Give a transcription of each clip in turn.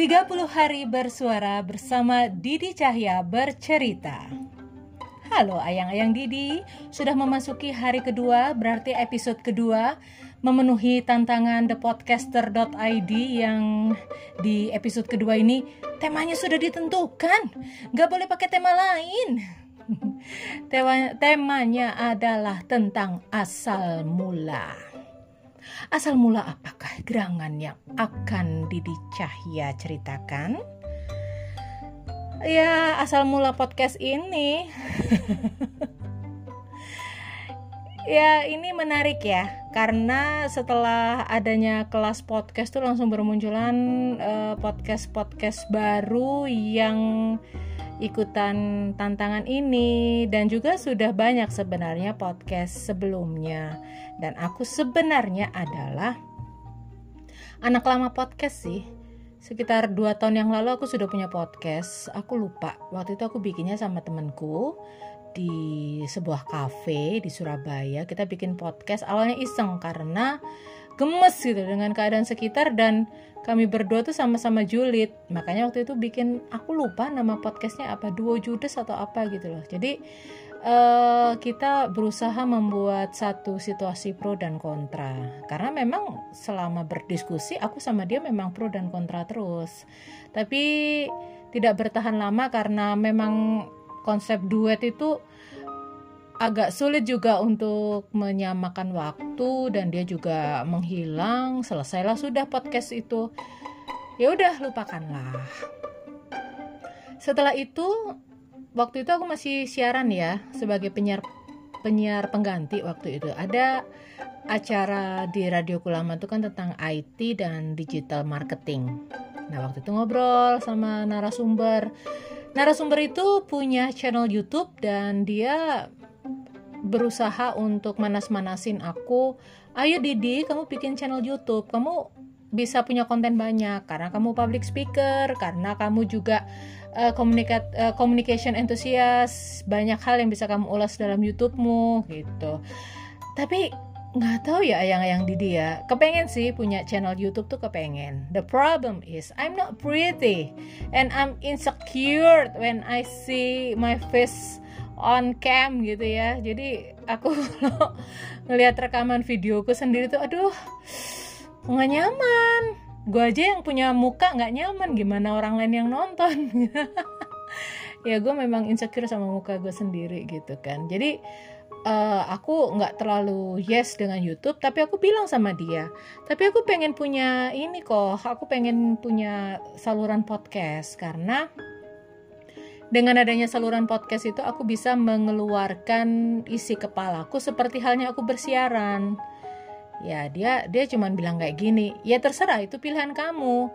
30 hari bersuara bersama Didi Cahya bercerita. Halo ayang-ayang Didi, sudah memasuki hari kedua, berarti episode kedua memenuhi tantangan thepodcaster.id yang di episode kedua ini temanya sudah ditentukan, nggak boleh pakai tema lain. Tema, temanya adalah tentang asal mula. Asal mula apakah gerangan yang akan Didi Cahya ceritakan? Ya, asal mula podcast ini. ya, ini menarik ya. Karena setelah adanya kelas podcast tuh langsung bermunculan uh, podcast-podcast baru yang ikutan tantangan ini dan juga sudah banyak sebenarnya podcast sebelumnya. Dan aku sebenarnya adalah anak lama podcast sih. Sekitar 2 tahun yang lalu aku sudah punya podcast. Aku lupa waktu itu aku bikinnya sama temenku di sebuah cafe di Surabaya. Kita bikin podcast awalnya iseng karena gemes gitu dengan keadaan sekitar dan kami berdua tuh sama-sama julid. Makanya waktu itu bikin aku lupa nama podcastnya apa duo judes atau apa gitu loh. Jadi uh, kita berusaha membuat satu situasi pro dan kontra. Karena memang selama berdiskusi aku sama dia memang pro dan kontra terus. Tapi tidak bertahan lama karena memang konsep duet itu agak sulit juga untuk menyamakan waktu dan dia juga menghilang selesailah sudah podcast itu ya udah lupakanlah setelah itu waktu itu aku masih siaran ya sebagai penyiar penyiar pengganti waktu itu ada acara di Radio Kulama itu kan tentang IT dan digital marketing. Nah waktu itu ngobrol sama narasumber. Narasumber itu punya channel YouTube dan dia berusaha untuk manas-manasin aku. Ayo Didi kamu bikin channel YouTube. Kamu bisa punya konten banyak karena kamu public speaker karena kamu juga uh, communicate, uh, communication enthusiast. Banyak hal yang bisa kamu ulas dalam YouTubemu gitu. Tapi nggak tahu ya yang yang Didi ya. Kepengen sih punya channel YouTube tuh kepengen. The problem is I'm not pretty and I'm insecure when I see my face on cam gitu ya. Jadi aku kalau ngelihat rekaman videoku sendiri tuh aduh nggak nyaman. Gue aja yang punya muka nggak nyaman gimana orang lain yang nonton? Ya gue memang insecure sama muka gue sendiri gitu kan. Jadi uh, aku nggak terlalu yes dengan YouTube tapi aku bilang sama dia tapi aku pengen punya ini kok aku pengen punya saluran podcast karena dengan adanya saluran podcast itu aku bisa mengeluarkan isi kepalaku seperti halnya aku bersiaran. Ya, dia dia cuman bilang kayak gini, "Ya terserah, itu pilihan kamu."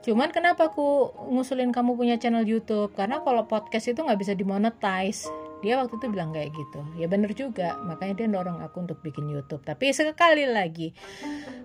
Cuman kenapa aku ngusulin kamu punya channel YouTube? Karena kalau podcast itu nggak bisa dimonetize. Dia waktu itu bilang kayak gitu. Ya bener juga, makanya dia dorong aku untuk bikin YouTube. Tapi sekali lagi,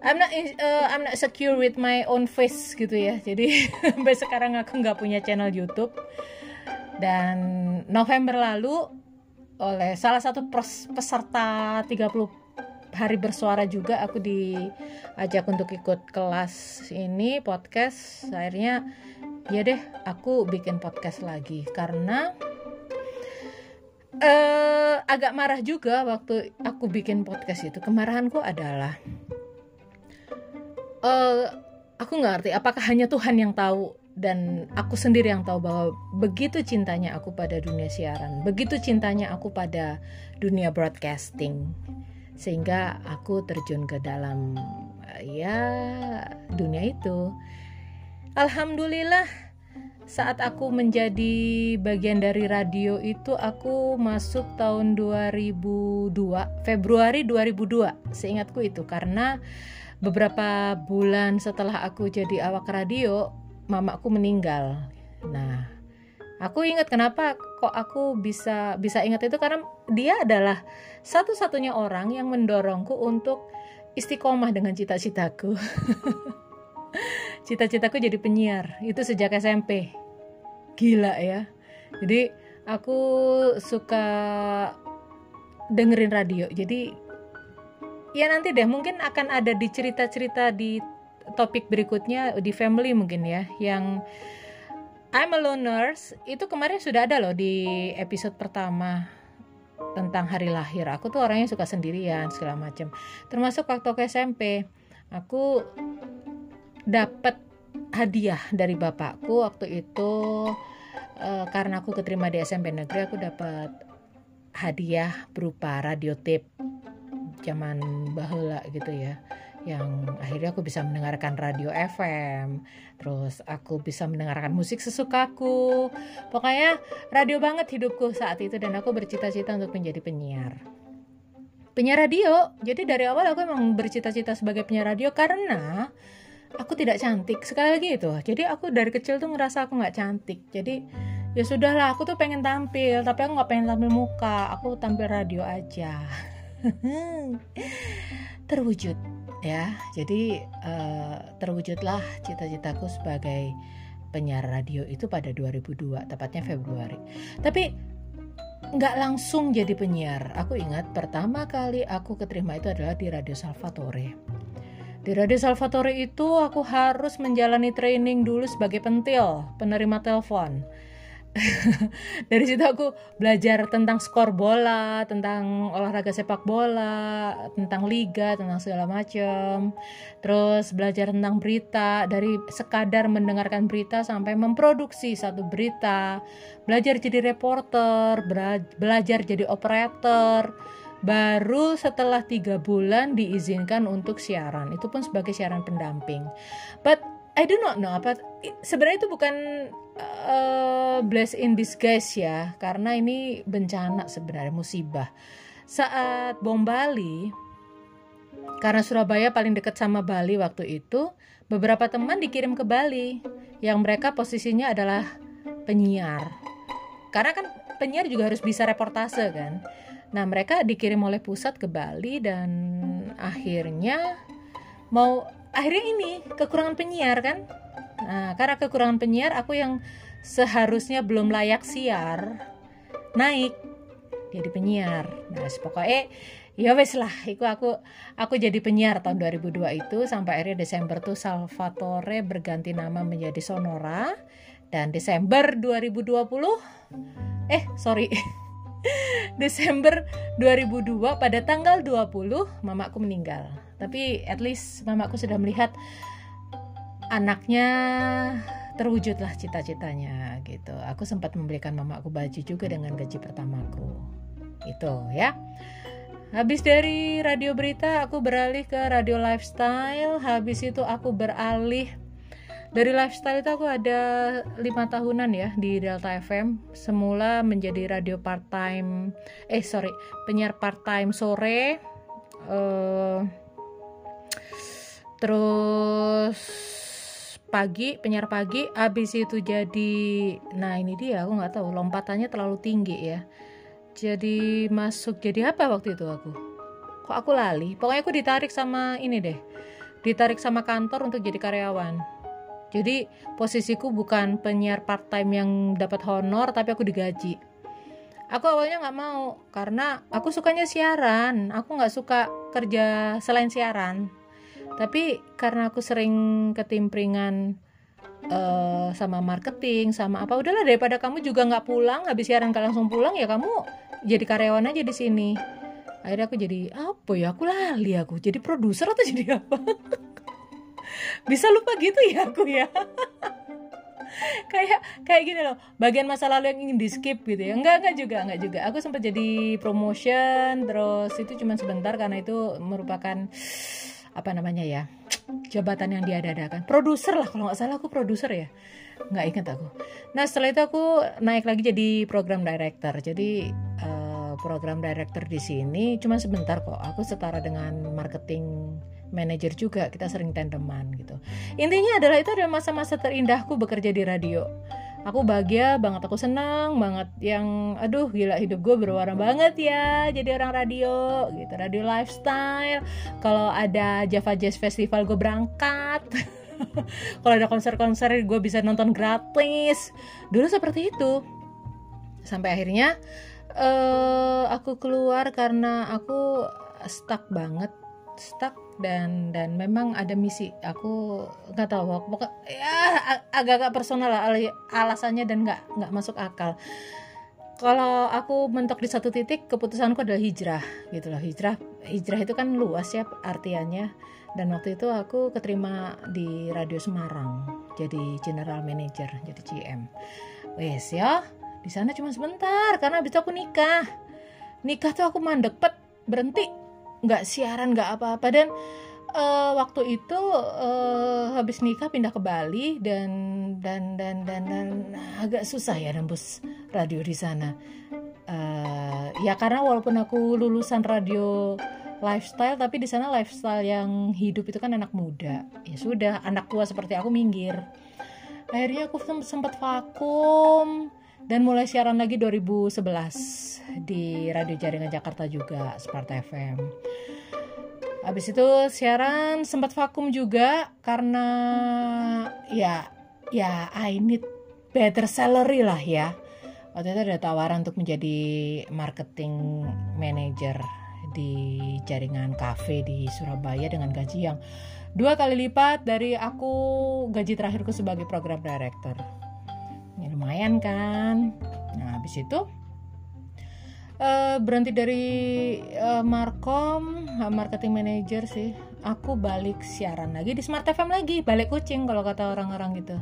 I'm not uh, I'm not secure with my own face gitu ya. Jadi sampai sekarang aku nggak punya channel YouTube dan November lalu oleh salah satu peserta 30 hari bersuara juga aku diajak untuk ikut kelas ini podcast. Akhirnya ya deh aku bikin podcast lagi. Karena uh, agak marah juga waktu aku bikin podcast itu. Kemarahanku adalah uh, aku nggak ngerti apakah hanya Tuhan yang tahu dan aku sendiri yang tahu bahwa begitu cintanya aku pada dunia siaran, begitu cintanya aku pada dunia broadcasting, sehingga aku terjun ke dalam ya dunia itu. Alhamdulillah saat aku menjadi bagian dari radio itu aku masuk tahun 2002 Februari 2002 seingatku itu karena beberapa bulan setelah aku jadi awak radio mamaku meninggal. Nah, aku ingat kenapa kok aku bisa bisa ingat itu karena dia adalah satu-satunya orang yang mendorongku untuk istiqomah dengan cita-citaku. Cita-citaku jadi penyiar itu sejak SMP. Gila ya. Jadi aku suka dengerin radio. Jadi ya nanti deh mungkin akan ada di cerita-cerita di topik berikutnya di family mungkin ya yang I'm a loners itu kemarin sudah ada loh di episode pertama tentang hari lahir. Aku tuh orangnya suka sendirian segala macam. Termasuk waktu ke SMP, aku dapat hadiah dari bapakku waktu itu uh, karena aku keterima di SMP negeri aku dapat hadiah berupa radio tape zaman bahula gitu ya yang akhirnya aku bisa mendengarkan radio FM terus aku bisa mendengarkan musik sesukaku. Pokoknya radio banget hidupku saat itu dan aku bercita-cita untuk menjadi penyiar. Penyiar radio. Jadi dari awal aku emang bercita-cita sebagai penyiar radio karena aku tidak cantik. Sekali lagi itu. Jadi aku dari kecil tuh ngerasa aku nggak cantik. Jadi ya sudahlah aku tuh pengen tampil. Tapi aku nggak pengen tampil muka. Aku tampil radio aja. Terwujud ya jadi uh, terwujudlah cita-citaku sebagai penyiar radio itu pada 2002 tepatnya Februari. Tapi nggak langsung jadi penyiar. Aku ingat pertama kali aku keterima itu adalah di Radio Salvatore. Di Radio Salvatore itu aku harus menjalani training dulu sebagai pentil penerima telepon dari situ aku belajar tentang skor bola, tentang olahraga sepak bola, tentang liga, tentang segala macam. Terus belajar tentang berita dari sekadar mendengarkan berita sampai memproduksi satu berita, belajar jadi reporter, belajar jadi operator. Baru setelah tiga bulan diizinkan untuk siaran, itu pun sebagai siaran pendamping. But I do not know apa sebenarnya itu bukan uh, bless in disguise ya karena ini bencana sebenarnya musibah. Saat bom Bali karena Surabaya paling dekat sama Bali waktu itu beberapa teman dikirim ke Bali. Yang mereka posisinya adalah penyiar. Karena kan penyiar juga harus bisa reportase kan. Nah mereka dikirim oleh pusat ke Bali dan akhirnya mau akhirnya ini kekurangan penyiar kan? Nah karena kekurangan penyiar aku yang seharusnya belum layak siar naik jadi penyiar. Nah pokoknya ya wes lah itu aku aku jadi penyiar tahun 2002 itu sampai akhirnya Desember tuh Salvatore berganti nama menjadi Sonora dan Desember 2020 eh sorry Desember 2002 pada tanggal 20 mamaku meninggal. Tapi at least mamaku sudah melihat anaknya terwujudlah cita-citanya gitu. Aku sempat membelikan mamaku baju juga dengan gaji pertamaku. Itu ya. Habis dari radio berita, aku beralih ke radio lifestyle. Habis itu aku beralih dari lifestyle itu aku ada lima tahunan ya di Delta FM. Semula menjadi radio part time, eh sorry penyiar part time sore. Uh, terus pagi penyiar pagi habis itu jadi nah ini dia aku nggak tahu lompatannya terlalu tinggi ya jadi masuk jadi apa waktu itu aku kok aku lali pokoknya aku ditarik sama ini deh ditarik sama kantor untuk jadi karyawan jadi posisiku bukan penyiar part time yang dapat honor tapi aku digaji. Aku awalnya nggak mau karena aku sukanya siaran. Aku nggak suka kerja selain siaran. Tapi karena aku sering ketimpringan uh, sama marketing sama apa udahlah daripada kamu juga nggak pulang habis siaran gak langsung pulang ya kamu jadi karyawan aja di sini. Akhirnya aku jadi apa ya aku lali aku jadi produser atau jadi apa bisa lupa gitu ya aku ya? Kayak kayak gini loh bagian masa lalu yang ingin di skip gitu ya? Enggak enggak juga enggak juga. Aku sempat jadi promotion terus itu cuma sebentar karena itu merupakan apa namanya ya jabatan yang diadakan. Produser lah kalau nggak salah aku produser ya? Nggak ingat aku. Nah setelah itu aku naik lagi jadi program director. Jadi uh, program director di sini cuma sebentar kok. Aku setara dengan marketing manager juga kita sering tandeman gitu. Intinya adalah itu adalah masa-masa terindahku bekerja di radio. Aku bahagia banget aku senang banget yang aduh gila hidup gue berwarna banget ya jadi orang radio gitu. Radio lifestyle kalau ada Java Jazz Festival gue berangkat. Kalau ada konser-konser gue bisa nonton gratis. Dulu seperti itu. Sampai akhirnya uh, aku keluar karena aku stuck banget stuck dan dan memang ada misi. Aku nggak tahu pokok ya agak-agak personal lah alasannya dan nggak nggak masuk akal. Kalau aku mentok di satu titik keputusanku adalah hijrah gitu loh. Hijrah hijrah itu kan luas ya artiannya. Dan waktu itu aku keterima di Radio Semarang jadi general manager jadi GM wes ya di sana cuma sebentar karena habis itu aku nikah. Nikah tuh aku mandek pet berhenti nggak siaran nggak apa-apa dan uh, waktu itu uh, habis nikah pindah ke Bali dan dan dan dan dan agak susah ya nembus radio di sana. Uh, ya karena walaupun aku lulusan radio lifestyle tapi di sana lifestyle yang hidup itu kan anak muda. Ya sudah, anak tua seperti aku minggir. Akhirnya aku sempat vakum dan mulai siaran lagi 2011 di radio jaringan Jakarta juga Sparta FM. Habis itu siaran sempat vakum juga karena ya ya I need better salary lah ya. Waktu itu ada tawaran untuk menjadi marketing manager di jaringan cafe di Surabaya dengan gaji yang dua kali lipat dari aku gaji terakhirku sebagai program director ya, lumayan kan. Nah habis itu uh, berhenti dari uh, Markom uh, marketing manager sih. Aku balik siaran lagi di Smart FM lagi balik kucing kalau kata orang-orang gitu.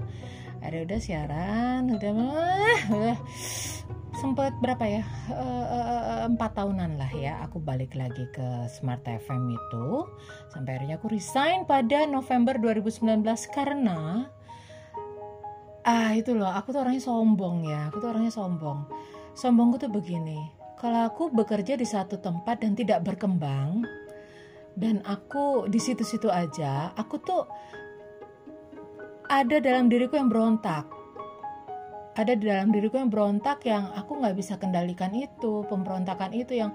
Ada udah siaran udah uh, sempat berapa ya? Empat uh, uh, tahunan lah ya aku balik lagi ke Smart FM itu. Sampai akhirnya aku resign pada November 2019 karena ah itu loh. Aku tuh orangnya sombong ya. Aku tuh orangnya sombong. Sombongku tuh begini. Kalau aku bekerja di satu tempat dan tidak berkembang dan aku di situ-situ aja aku tuh ada dalam diriku yang berontak. Ada di dalam diriku yang berontak yang aku nggak bisa kendalikan itu pemberontakan itu yang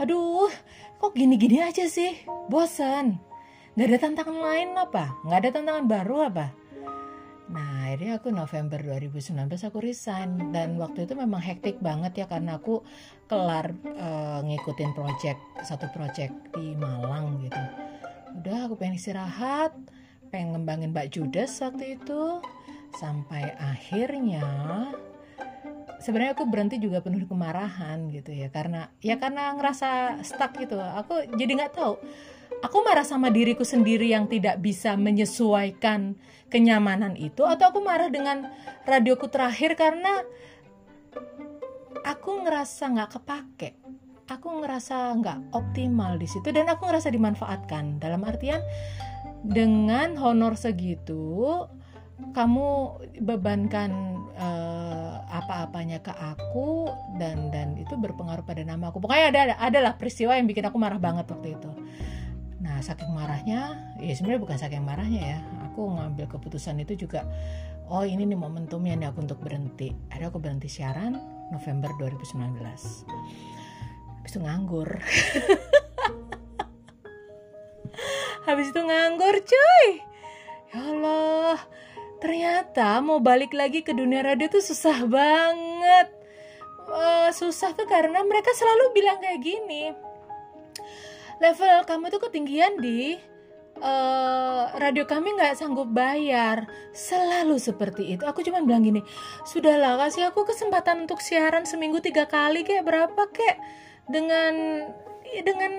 aduh kok gini-gini aja sih? Bosan nggak ada tantangan lain apa? Nggak ada tantangan baru apa Nah akhirnya aku November 2019 aku resign. Dan waktu itu memang hektik banget ya karena aku kelar uh, ngikutin project satu project di Malang gitu. Udah aku pengen istirahat, pengen ngembangin Mbak Judas waktu itu. Sampai akhirnya sebenarnya aku berhenti juga penuh kemarahan gitu ya. Karena ya karena ngerasa stuck gitu. Aku jadi nggak tahu aku marah sama diriku sendiri yang tidak bisa menyesuaikan kenyamanan itu atau aku marah dengan radioku terakhir karena aku ngerasa nggak kepake. Aku ngerasa nggak optimal di situ dan aku ngerasa dimanfaatkan. Dalam artian dengan honor segitu kamu bebankan uh, apa-apanya ke aku dan dan itu berpengaruh pada nama aku. Pokoknya ada adalah peristiwa yang bikin aku marah banget waktu itu nah saking marahnya ya sebenarnya bukan saking marahnya ya. Aku ngambil keputusan itu juga oh ini nih momentumnya nih aku untuk berhenti. Ada aku berhenti siaran November 2019 habis itu nganggur. Habis itu nganggur cuy. Ya Allah ternyata mau balik lagi ke dunia radio tuh susah banget. Uh, susah tuh karena mereka selalu bilang kayak gini level kamu tuh ketinggian di uh, radio kami nggak sanggup bayar. Selalu seperti itu. Aku cuma bilang gini sudahlah kasih aku kesempatan untuk siaran seminggu tiga kali kayak berapa kayak dengan dengan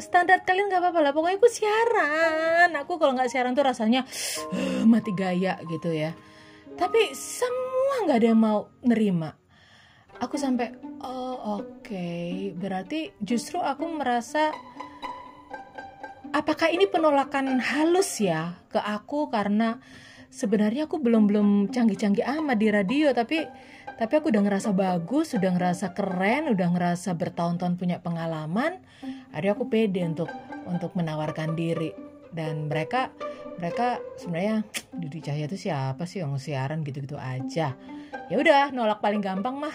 standar kalian nggak apa-apa lah. Pokoknya aku siaran. Aku kalau nggak siaran tuh rasanya uh, mati gaya gitu ya. Tapi semua nggak ada yang mau nerima. Aku sampai oh oke. Okay. berarti justru aku merasa apakah ini penolakan halus ya ke aku karena sebenarnya aku belum belum canggih-canggih amat di radio tapi tapi aku udah ngerasa bagus, udah ngerasa keren, udah ngerasa bertahun-tahun punya pengalaman. Ada aku pede untuk untuk menawarkan diri dan mereka mereka sebenarnya Didi Cahya itu siapa sih yang siaran gitu-gitu aja. Ya udah nolak paling gampang mah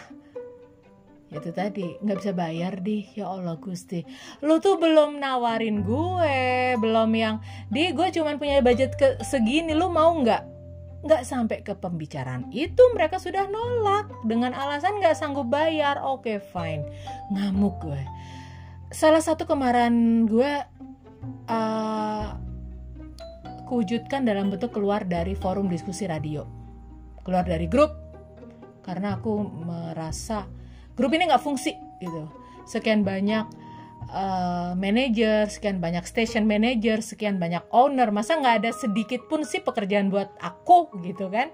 itu tadi nggak bisa bayar deh ya Allah Gusti. Lu tuh belum nawarin gue belum yang di gue cuman punya budget ke segini lu mau nggak? Nggak sampai ke pembicaraan itu mereka sudah nolak. Dengan alasan nggak sanggup bayar oke fine. Ngamuk gue. Salah satu kemarahan gue uh, kuwujudkan dalam bentuk keluar dari forum diskusi radio. Keluar dari grup. Karena aku merasa grup ini nggak fungsi gitu. Sekian banyak uh, manager sekian banyak station manager sekian banyak owner. Masa nggak ada sedikit pun sih pekerjaan buat aku gitu kan?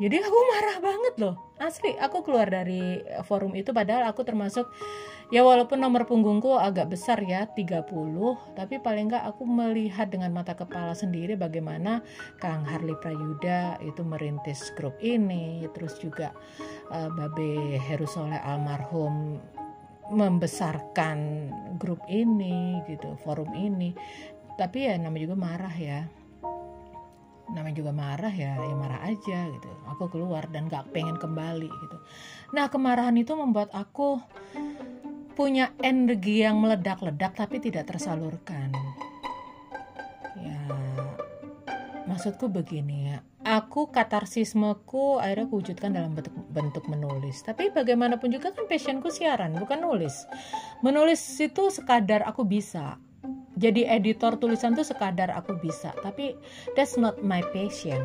Jadi aku marah banget loh. Asli aku keluar dari forum itu padahal aku termasuk ya walaupun nomor punggungku agak besar ya 30 tapi paling nggak aku melihat dengan mata kepala sendiri bagaimana Kang Harley Prayuda itu merintis grup ini terus juga uh, Babe Heru Soleh almarhum membesarkan grup ini gitu forum ini. Tapi ya namanya juga marah ya. Namanya juga marah ya ya marah aja gitu. Aku keluar dan gak pengen kembali gitu. Nah kemarahan itu membuat aku punya energi yang meledak-ledak tapi tidak tersalurkan. Ya maksudku begini ya. Aku katarsismeku akhirnya wujudkan dalam bentuk, bentuk menulis. Tapi bagaimanapun juga kan passionku siaran bukan nulis. Menulis itu sekadar aku bisa. Jadi editor tulisan tuh sekadar aku bisa. Tapi that's not my passion.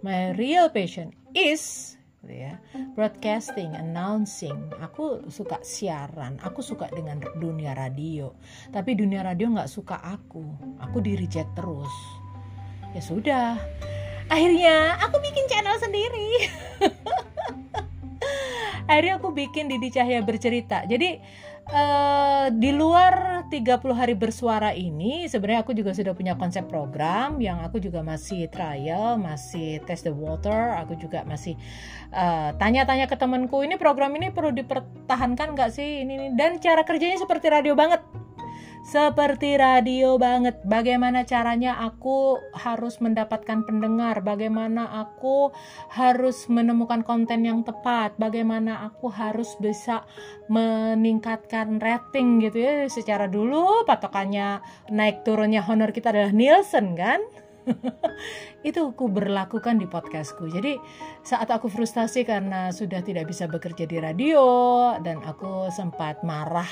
My real passion is gitu ya. Broadcasting announcing. Aku suka siaran. Aku suka dengan dunia radio. Tapi dunia radio nggak suka aku. Aku di reject terus. Ya sudah. Akhirnya aku bikin channel sendiri. Akhirnya aku bikin Didi Cahya bercerita. Jadi uh, di luar 30 hari bersuara ini sebenarnya aku juga sudah punya konsep program yang aku juga masih trial, masih test the water, aku juga masih eh, tanya-tanya uh, ke temanku ini program ini perlu dipertahankan nggak sih? Ini, ini. Dan cara kerjanya seperti radio banget seperti radio banget. Bagaimana caranya aku harus mendapatkan pendengar, bagaimana aku harus menemukan konten yang tepat, bagaimana aku harus bisa meningkatkan rating gitu ya. Secara dulu patokannya naik turunnya honor kita adalah Nielsen kan? itu aku berlakukan di podcastku. Jadi saat aku frustasi karena sudah tidak bisa bekerja di radio dan aku sempat marah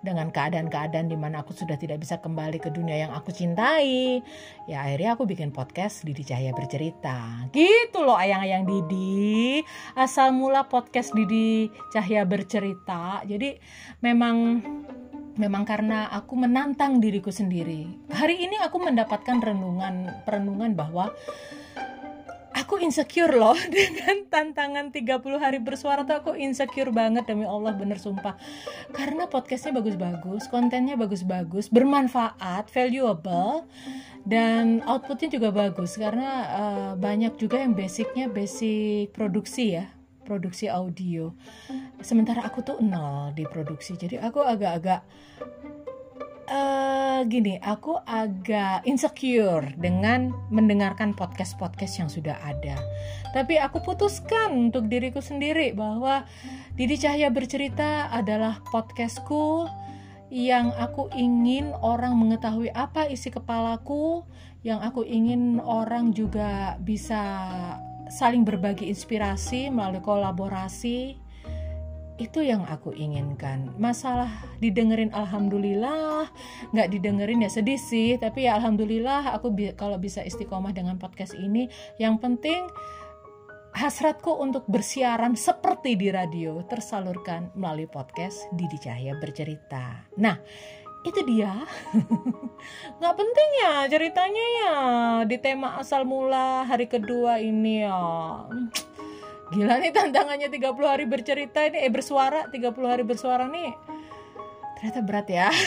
dengan keadaan-keadaan di mana aku sudah tidak bisa kembali ke dunia yang aku cintai, ya akhirnya aku bikin podcast Didi Cahaya bercerita. Gitu loh ayang-ayang Didi. Asal mula podcast Didi Cahaya bercerita. Jadi memang memang karena aku menantang diriku sendiri. Hari ini aku mendapatkan renungan perenungan bahwa aku insecure loh dengan tantangan 30 hari bersuara tuh aku insecure banget demi Allah bener sumpah. Karena podcastnya bagus-bagus kontennya bagus-bagus bermanfaat valuable dan outputnya juga bagus. Karena uh, banyak juga yang basicnya basic produksi ya produksi audio. Sementara aku tuh nol di produksi jadi aku agak-agak uh, gini aku agak insecure dengan mendengarkan podcast-podcast yang sudah ada. Tapi aku putuskan untuk diriku sendiri bahwa Didi Cahya bercerita adalah podcastku yang aku ingin orang mengetahui apa isi kepalaku, yang aku ingin orang juga bisa saling berbagi inspirasi melalui kolaborasi itu yang aku inginkan. Masalah didengerin alhamdulillah nggak didengerin ya sedih sih. Tapi ya alhamdulillah aku bi kalau bisa istiqomah dengan podcast ini yang penting hasratku untuk bersiaran seperti di radio tersalurkan melalui podcast Didi Cahya bercerita. Nah itu dia. Nggak penting ya ceritanya ya di tema asal mula hari kedua ini ya gila nih tantangannya 30 hari bercerita ini. Eh bersuara. 30 hari bersuara nih. Ternyata berat ya.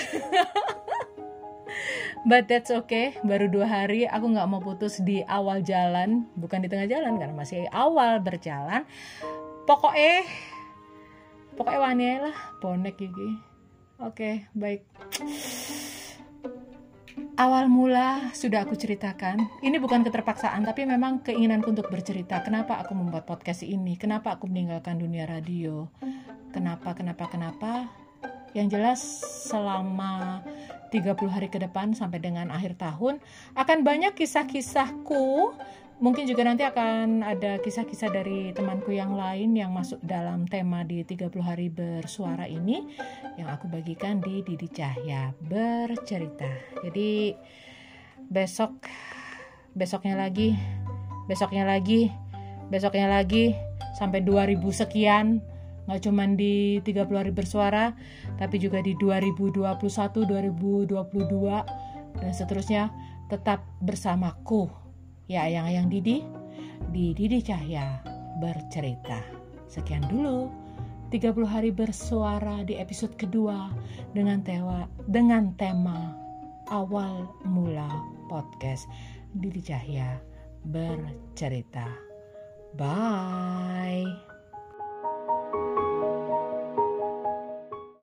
But that's okay. Baru dua hari aku nggak mau putus di awal jalan. Bukan di tengah jalan karena masih awal berjalan. Pokoknya pokoknya wani lah. Bonek gigi. Oke, baik. Awal mula sudah aku ceritakan. Ini bukan keterpaksaan, tapi memang keinginanku untuk bercerita. Kenapa aku membuat podcast ini? Kenapa aku meninggalkan dunia radio? Kenapa, kenapa, kenapa? Yang jelas selama 30 hari ke depan sampai dengan akhir tahun akan banyak kisah-kisahku mungkin juga nanti akan ada kisah-kisah dari temanku yang lain yang masuk dalam tema di 30 hari bersuara ini yang aku bagikan di Didi Cahya bercerita. Jadi besok besoknya lagi, besoknya lagi, besoknya lagi sampai 2000 sekian. Nggak cuma di 30 hari bersuara tapi juga di 2021, 2022 dan seterusnya. Tetap bersamaku ya ayang-ayang Didi di Didi Cahya bercerita. Sekian dulu 30 hari bersuara di episode kedua dengan tewa dengan tema awal mula podcast Didi Cahya bercerita. Bye.